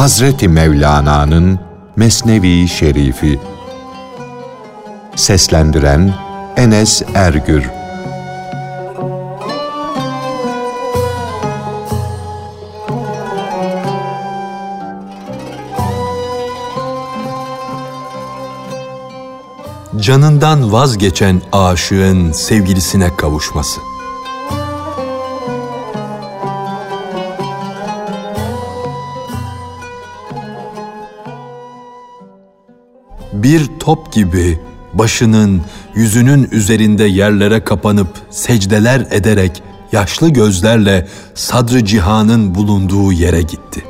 Hazreti Mevlana'nın Mesnevi Şerifi. Seslendiren Enes Ergür. Canından vazgeçen aşığın sevgilisine kavuşması bir top gibi başının, yüzünün üzerinde yerlere kapanıp secdeler ederek yaşlı gözlerle sadrı cihanın bulunduğu yere gitti.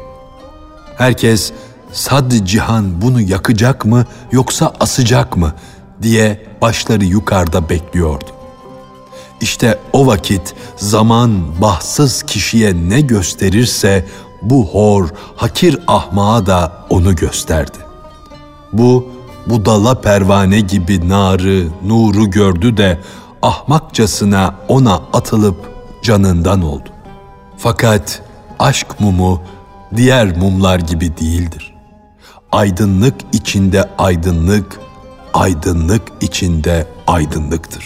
Herkes sadrı cihan bunu yakacak mı yoksa asacak mı diye başları yukarıda bekliyordu. İşte o vakit zaman bahtsız kişiye ne gösterirse bu hor, hakir ahmağa da onu gösterdi. Bu budala pervane gibi narı, nuru gördü de ahmakçasına ona atılıp canından oldu. Fakat aşk mumu diğer mumlar gibi değildir. Aydınlık içinde aydınlık, aydınlık içinde aydınlıktır.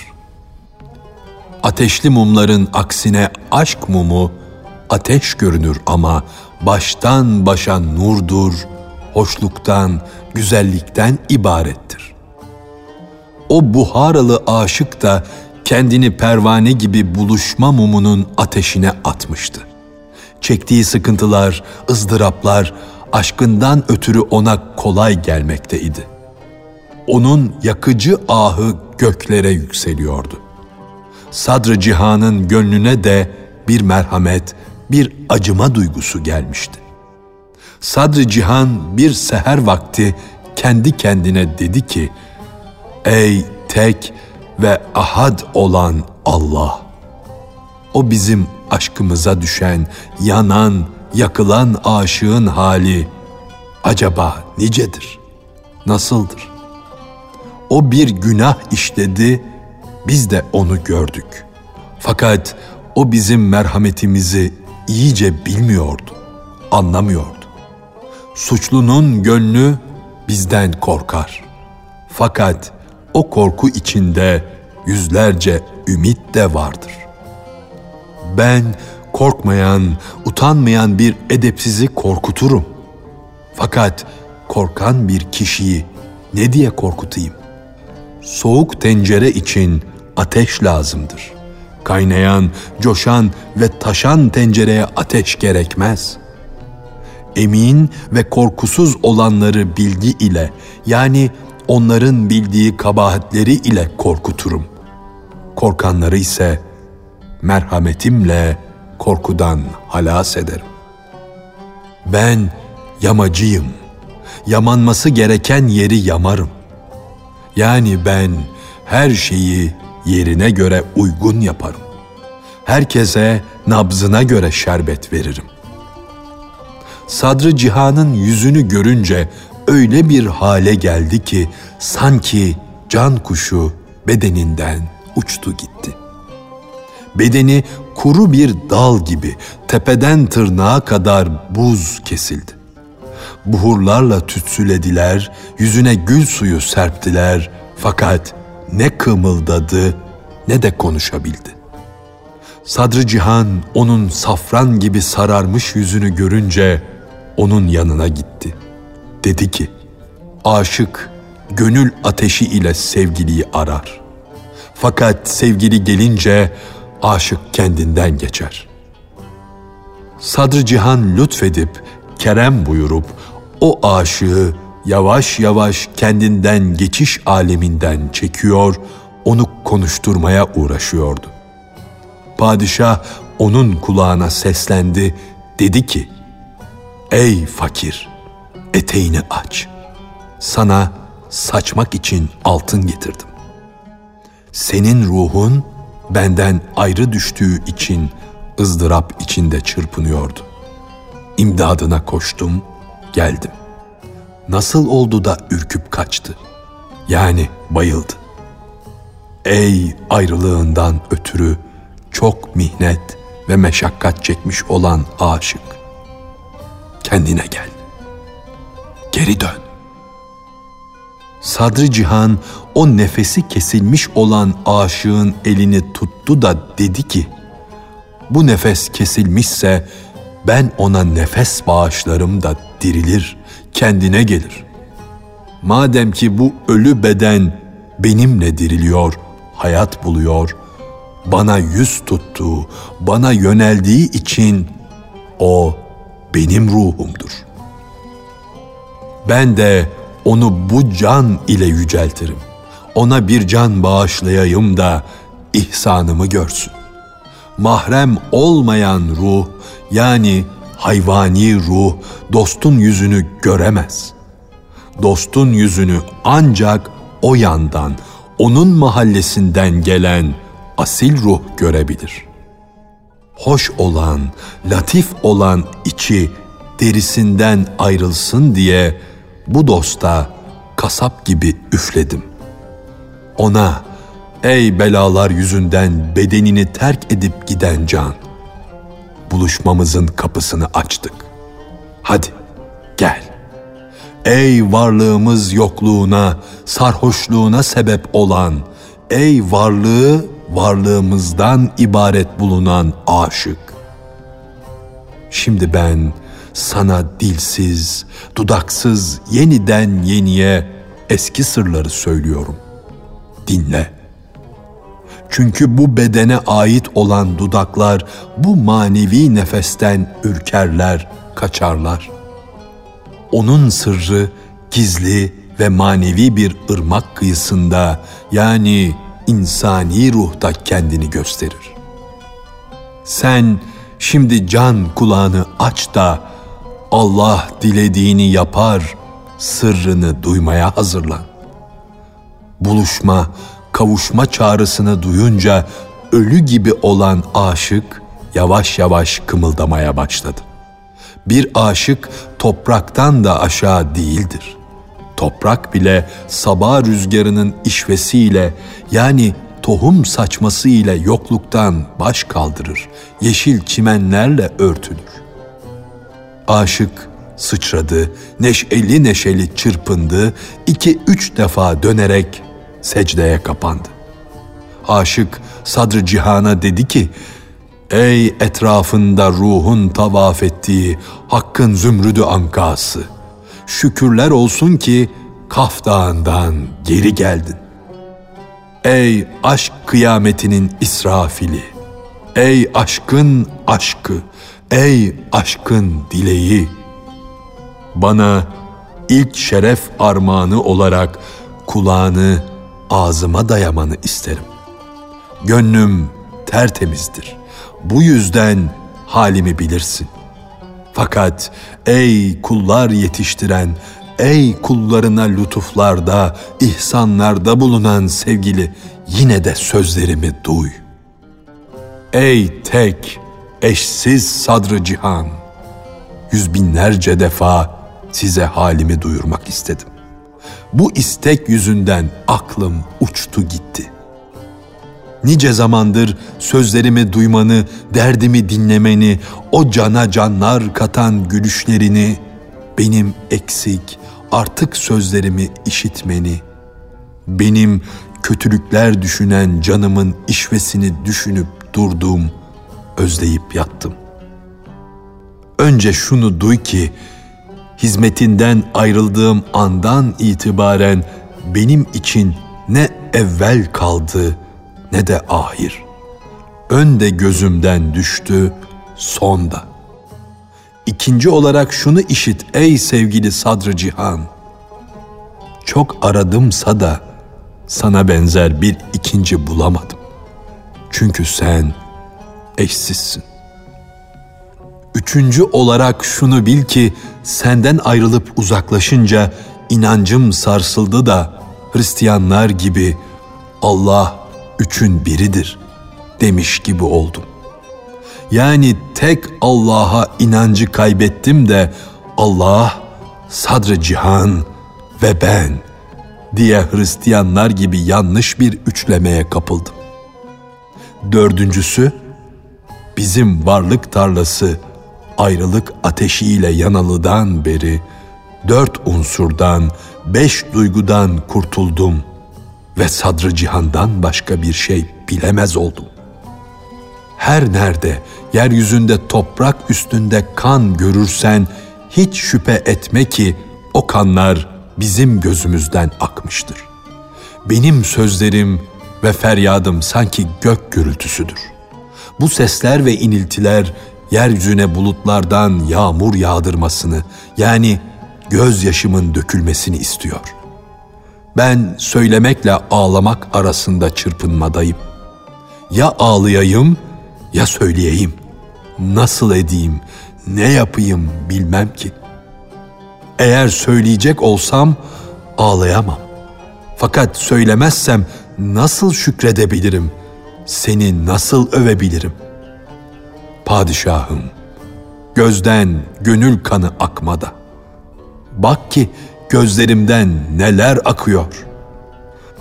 Ateşli mumların aksine aşk mumu ateş görünür ama baştan başa nurdur, hoşluktan, güzellikten ibarettir. O buharalı aşık da kendini pervane gibi buluşma mumunun ateşine atmıştı. Çektiği sıkıntılar, ızdıraplar aşkından ötürü ona kolay gelmekteydi. Onun yakıcı ahı göklere yükseliyordu. Sadrı cihanın gönlüne de bir merhamet, bir acıma duygusu gelmişti. Sadrı Cihan bir seher vakti kendi kendine dedi ki, Ey tek ve ahad olan Allah! O bizim aşkımıza düşen, yanan, yakılan aşığın hali acaba nicedir? Nasıldır? O bir günah işledi, biz de onu gördük. Fakat o bizim merhametimizi iyice bilmiyordu, anlamıyordu. Suçlunun gönlü bizden korkar. Fakat o korku içinde yüzlerce ümit de vardır. Ben korkmayan, utanmayan bir edepsizi korkuturum. Fakat korkan bir kişiyi ne diye korkutayım? Soğuk tencere için ateş lazımdır. Kaynayan, coşan ve taşan tencereye ateş gerekmez.'' Emin ve korkusuz olanları bilgi ile yani onların bildiği kabahatleri ile korkuturum. Korkanları ise merhametimle korkudan halas ederim. Ben yamacıyım. Yamanması gereken yeri yamarım. Yani ben her şeyi yerine göre uygun yaparım. Herkese nabzına göre şerbet veririm. Sadrı Cihan'ın yüzünü görünce öyle bir hale geldi ki sanki can kuşu bedeninden uçtu gitti. Bedeni kuru bir dal gibi tepeden tırnağa kadar buz kesildi. Buhurlarla tütsülediler, yüzüne gül suyu serptiler fakat ne kımıldadı ne de konuşabildi. Sadrı Cihan onun safran gibi sararmış yüzünü görünce onun yanına gitti. Dedi ki, aşık gönül ateşi ile sevgiliyi arar. Fakat sevgili gelince aşık kendinden geçer. Sadr Cihan lütfedip, kerem buyurup o aşığı yavaş yavaş kendinden geçiş aleminden çekiyor, onu konuşturmaya uğraşıyordu. Padişah onun kulağına seslendi, dedi ki, Ey fakir, eteğini aç. Sana saçmak için altın getirdim. Senin ruhun benden ayrı düştüğü için ızdırap içinde çırpınıyordu. İmdadına koştum, geldim. Nasıl oldu da ürküp kaçtı? Yani bayıldı. Ey ayrılığından ötürü çok mihnet ve meşakkat çekmiş olan aşık kendine gel. geri dön. Sadrı Cihan o nefesi kesilmiş olan aşığın elini tuttu da dedi ki, bu nefes kesilmişse ben ona nefes bağışlarım da dirilir, kendine gelir. Madem ki bu ölü beden benimle diriliyor, hayat buluyor, bana yüz tuttuğu, bana yöneldiği için o benim ruhumdur. Ben de onu bu can ile yüceltirim. Ona bir can bağışlayayım da ihsanımı görsün. Mahrem olmayan ruh yani hayvani ruh dostun yüzünü göremez. Dostun yüzünü ancak o yandan, onun mahallesinden gelen asil ruh görebilir. Hoş olan, latif olan içi derisinden ayrılsın diye bu dosta kasap gibi üfledim. Ona ey belalar yüzünden bedenini terk edip giden can buluşmamızın kapısını açtık. Hadi gel. Ey varlığımız yokluğuna, sarhoşluğuna sebep olan, ey varlığı varlığımızdan ibaret bulunan aşık. Şimdi ben sana dilsiz, dudaksız yeniden yeniye eski sırları söylüyorum. Dinle. Çünkü bu bedene ait olan dudaklar bu manevi nefesten ürkerler, kaçarlar. Onun sırrı gizli ve manevi bir ırmak kıyısında yani insani ruhta kendini gösterir. Sen şimdi can kulağını aç da Allah dilediğini yapar, sırrını duymaya hazırlan. Buluşma, kavuşma çağrısını duyunca ölü gibi olan aşık yavaş yavaş kımıldamaya başladı. Bir aşık topraktan da aşağı değildir. Toprak bile sabah rüzgarının işvesiyle yani tohum saçması ile yokluktan baş kaldırır, yeşil çimenlerle örtülür. Aşık sıçradı, neşeli neşeli çırpındı, iki üç defa dönerek secdeye kapandı. Aşık sadrı cihana dedi ki, Ey etrafında ruhun tavaf ettiği hakkın zümrüdü ankası, şükürler olsun ki Kaf Dağı'ndan geri geldin. Ey aşk kıyametinin israfili, ey aşkın aşkı, ey aşkın dileği, bana ilk şeref armağanı olarak kulağını ağzıma dayamanı isterim. Gönlüm tertemizdir. Bu yüzden halimi bilirsin. Fakat ey kullar yetiştiren, ey kullarına lütuflarda, ihsanlarda bulunan sevgili, yine de sözlerimi duy. Ey tek, eşsiz sadrı cihan, yüz binlerce defa size halimi duyurmak istedim. Bu istek yüzünden aklım uçtu gitti. Nice zamandır sözlerimi duymanı, derdimi dinlemeni, o cana canlar katan gülüşlerini, benim eksik, artık sözlerimi işitmeni, benim kötülükler düşünen canımın işvesini düşünüp durdum, özleyip yattım. Önce şunu duy ki, hizmetinden ayrıldığım andan itibaren benim için ne evvel kaldı ne de ahir. Önde gözümden düştü, son da. İkinci olarak şunu işit ey sevgili sadrı cihan. Çok aradımsa da sana benzer bir ikinci bulamadım. Çünkü sen eşsizsin. Üçüncü olarak şunu bil ki senden ayrılıp uzaklaşınca inancım sarsıldı da Hristiyanlar gibi Allah üçün biridir demiş gibi oldum. Yani tek Allah'a inancı kaybettim de Allah, sadrı cihan ve ben diye Hristiyanlar gibi yanlış bir üçlemeye kapıldım. Dördüncüsü, bizim varlık tarlası ayrılık ateşiyle yanalıdan beri dört unsurdan, beş duygudan kurtuldum ve sadrı cihandan başka bir şey bilemez oldum. Her nerede yeryüzünde toprak üstünde kan görürsen hiç şüphe etme ki o kanlar bizim gözümüzden akmıştır. Benim sözlerim ve feryadım sanki gök gürültüsüdür. Bu sesler ve iniltiler yeryüzüne bulutlardan yağmur yağdırmasını yani gözyaşımın dökülmesini istiyor. Ben söylemekle ağlamak arasında çırpınmadayım. Ya ağlayayım ya söyleyeyim. Nasıl edeyim, ne yapayım bilmem ki. Eğer söyleyecek olsam ağlayamam. Fakat söylemezsem nasıl şükredebilirim? Seni nasıl övebilirim? Padişahım, gözden gönül kanı akmada. Bak ki gözlerimden neler akıyor.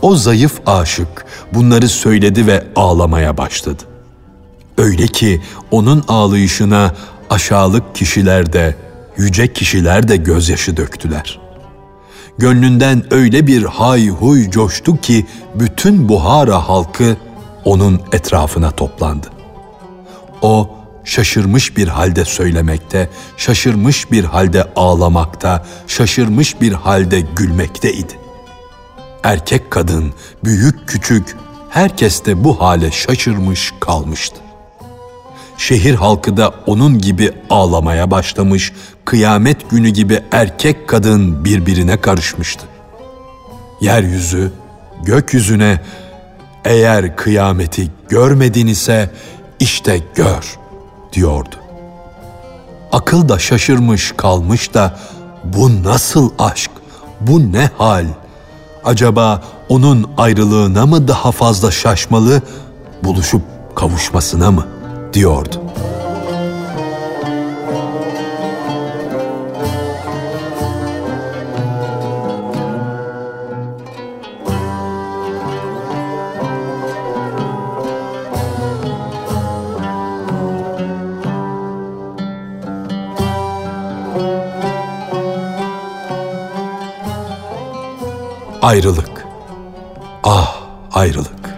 O zayıf aşık bunları söyledi ve ağlamaya başladı. Öyle ki onun ağlayışına aşağılık kişiler de, yüce kişiler de gözyaşı döktüler. Gönlünden öyle bir hay huy coştu ki bütün Buhara halkı onun etrafına toplandı. O şaşırmış bir halde söylemekte, şaşırmış bir halde ağlamakta, şaşırmış bir halde gülmekteydi. Erkek kadın, büyük küçük herkes de bu hale şaşırmış kalmıştı. Şehir halkı da onun gibi ağlamaya başlamış, kıyamet günü gibi erkek kadın birbirine karışmıştı. Yeryüzü, gökyüzüne eğer kıyameti görmedin ise işte gör diyordu. Akıl da şaşırmış kalmış da bu nasıl aşk, bu ne hal? Acaba onun ayrılığına mı daha fazla şaşmalı, buluşup kavuşmasına mı diyordu. Ayrılık. Ah ayrılık.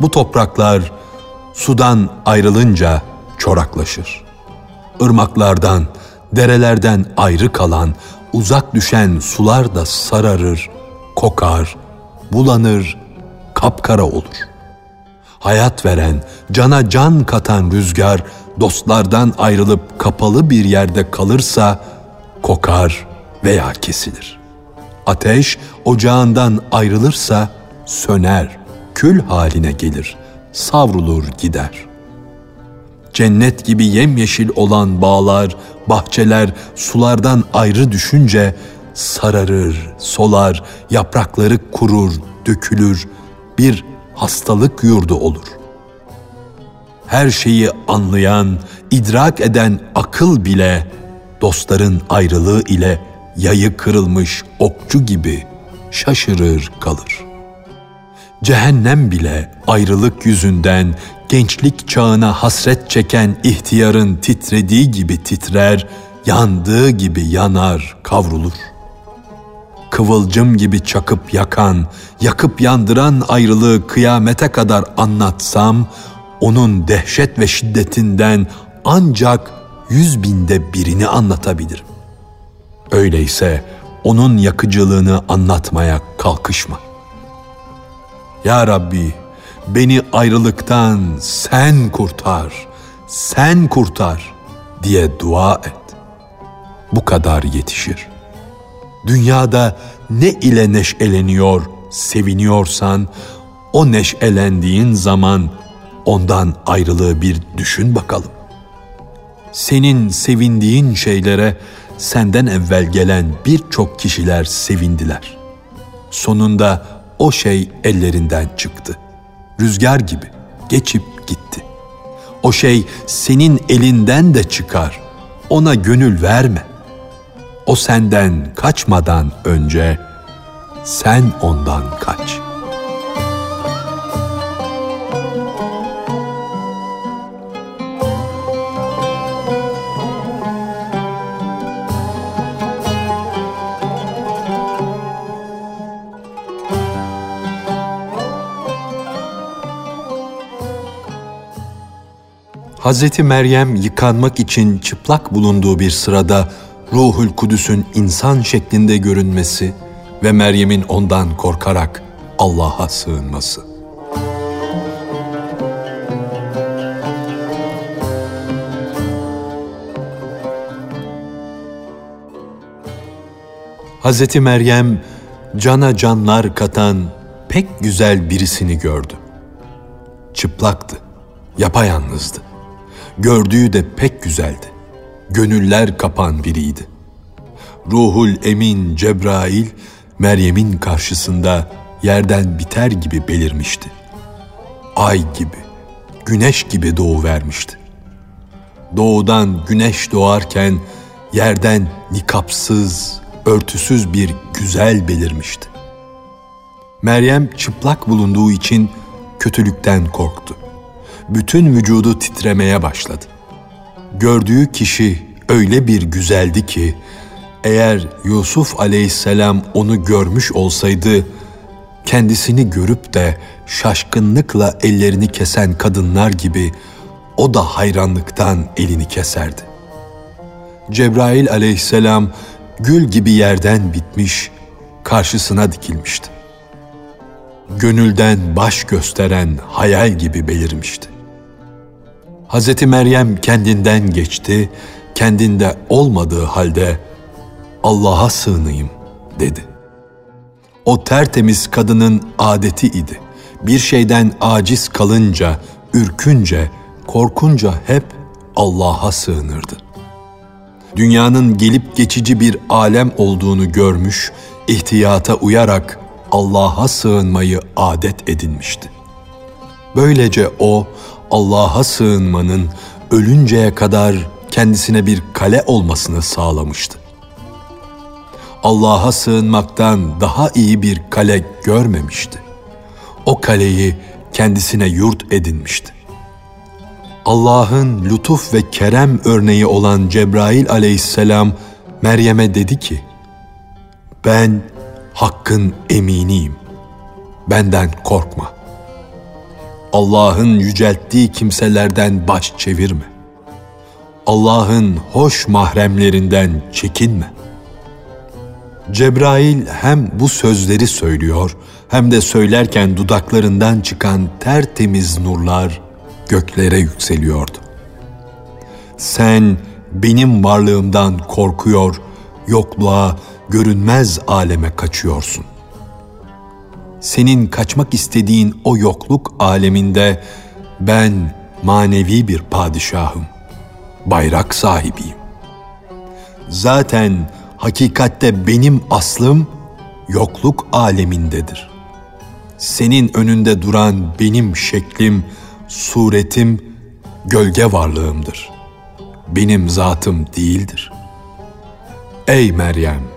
Bu topraklar sudan ayrılınca çoraklaşır. Irmaklardan, derelerden ayrı kalan, uzak düşen sular da sararır, kokar, bulanır, kapkara olur hayat veren, cana can katan rüzgar dostlardan ayrılıp kapalı bir yerde kalırsa kokar veya kesilir. Ateş ocağından ayrılırsa söner, kül haline gelir, savrulur gider. Cennet gibi yemyeşil olan bağlar, bahçeler sulardan ayrı düşünce sararır, solar, yaprakları kurur, dökülür, bir hastalık yurdu olur. Her şeyi anlayan, idrak eden akıl bile dostların ayrılığı ile yayı kırılmış okçu gibi şaşırır kalır. Cehennem bile ayrılık yüzünden gençlik çağına hasret çeken ihtiyarın titrediği gibi titrer, yandığı gibi yanar, kavrulur kıvılcım gibi çakıp yakan, yakıp yandıran ayrılığı kıyamete kadar anlatsam, onun dehşet ve şiddetinden ancak yüz binde birini anlatabilirim. Öyleyse onun yakıcılığını anlatmaya kalkışma. Ya Rabbi, beni ayrılıktan sen kurtar, sen kurtar diye dua et. Bu kadar yetişir.'' Dünyada ne ile neşeleniyor, seviniyorsan, o neşelendiğin zaman ondan ayrılığı bir düşün bakalım. Senin sevindiğin şeylere senden evvel gelen birçok kişiler sevindiler. Sonunda o şey ellerinden çıktı. Rüzgar gibi geçip gitti. O şey senin elinden de çıkar. Ona gönül verme o senden kaçmadan önce sen ondan kaç. Hazreti Meryem yıkanmak için çıplak bulunduğu bir sırada Ruhul Kudüs'ün insan şeklinde görünmesi ve Meryem'in ondan korkarak Allah'a sığınması. Hazreti Meryem cana canlar katan pek güzel birisini gördü. Çıplaktı, yapayalnızdı. Gördüğü de pek güzeldi. Gönüller kapan biriydi. Ruhul Emin Cebrail Meryem'in karşısında yerden biter gibi belirmişti. Ay gibi, güneş gibi doğu vermişti. Doğudan güneş doğarken yerden nikapsız, örtüsüz bir güzel belirmişti. Meryem çıplak bulunduğu için kötülükten korktu. Bütün vücudu titremeye başladı. Gördüğü kişi öyle bir güzeldi ki eğer Yusuf aleyhisselam onu görmüş olsaydı kendisini görüp de şaşkınlıkla ellerini kesen kadınlar gibi o da hayranlıktan elini keserdi. Cebrail aleyhisselam gül gibi yerden bitmiş, karşısına dikilmişti. Gönülden baş gösteren hayal gibi belirmişti. Hz. Meryem kendinden geçti, kendinde olmadığı halde Allah'a sığınayım dedi. O tertemiz kadının adeti idi. Bir şeyden aciz kalınca, ürkünce, korkunca hep Allah'a sığınırdı. Dünyanın gelip geçici bir alem olduğunu görmüş, ihtiyata uyarak Allah'a sığınmayı adet edinmişti. Böylece o Allah'a sığınmanın ölünceye kadar kendisine bir kale olmasını sağlamıştı. Allah'a sığınmaktan daha iyi bir kale görmemişti. O kaleyi kendisine yurt edinmişti. Allah'ın lütuf ve kerem örneği olan Cebrail aleyhisselam Meryem'e dedi ki, ben Hakk'ın eminiyim, benden korkma. Allah'ın yücelttiği kimselerden baş çevirme. Allah'ın hoş mahremlerinden çekinme. Cebrail hem bu sözleri söylüyor hem de söylerken dudaklarından çıkan tertemiz nurlar göklere yükseliyordu. Sen benim varlığımdan korkuyor, yokluğa, görünmez aleme kaçıyorsun. Senin kaçmak istediğin o yokluk aleminde ben manevi bir padişahım, bayrak sahibiyim. Zaten hakikatte benim aslım yokluk alemindedir. Senin önünde duran benim şeklim, suretim, gölge varlığımdır. Benim zatım değildir. Ey Meryem!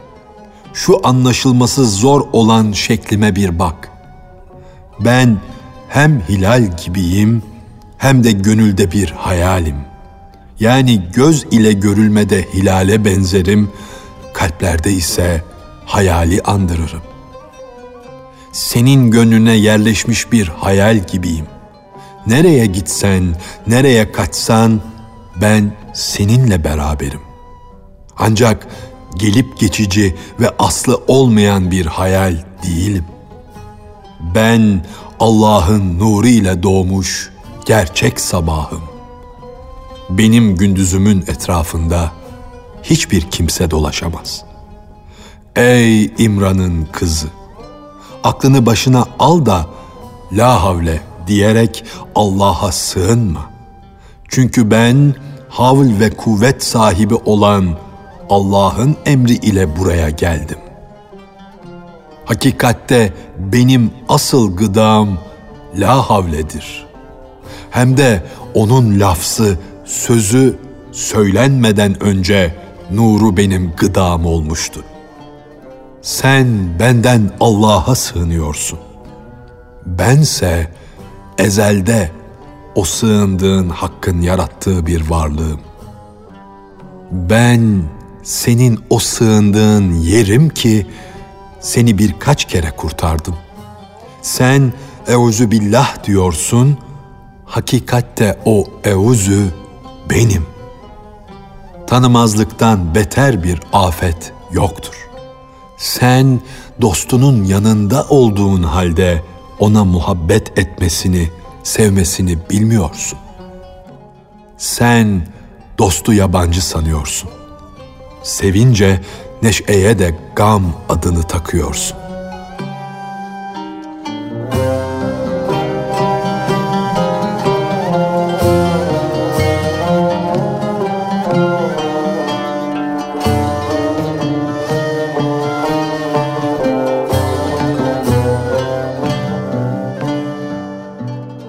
Şu anlaşılması zor olan şeklime bir bak. Ben hem hilal gibiyim hem de gönülde bir hayalim. Yani göz ile görülmede hilale benzerim, kalplerde ise hayali andırırım. Senin gönlüne yerleşmiş bir hayal gibiyim. Nereye gitsen, nereye kaçsan ben seninle beraberim. Ancak gelip geçici ve aslı olmayan bir hayal değilim. Ben Allah'ın nuru ile doğmuş gerçek sabahım. Benim gündüzümün etrafında hiçbir kimse dolaşamaz. Ey İmran'ın kızı! Aklını başına al da la havle diyerek Allah'a sığınma. Çünkü ben havl ve kuvvet sahibi olan Allah'ın emri ile buraya geldim. Hakikatte benim asıl gıdam la havledir. Hem de onun lafzı, sözü söylenmeden önce nuru benim gıdam olmuştu. Sen benden Allah'a sığınıyorsun. Bense ezelde o sığındığın hakkın yarattığı bir varlığım. Ben senin o sığındığın yerim ki seni birkaç kere kurtardım. Sen euzu billah diyorsun, hakikatte o euzu benim. Tanımazlıktan beter bir afet yoktur. Sen dostunun yanında olduğun halde ona muhabbet etmesini, sevmesini bilmiyorsun. Sen dostu yabancı sanıyorsun. Sevince neşeye de gam adını takıyorsun.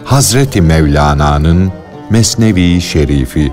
Hazreti Mevlana'nın Mesnevi Şerifi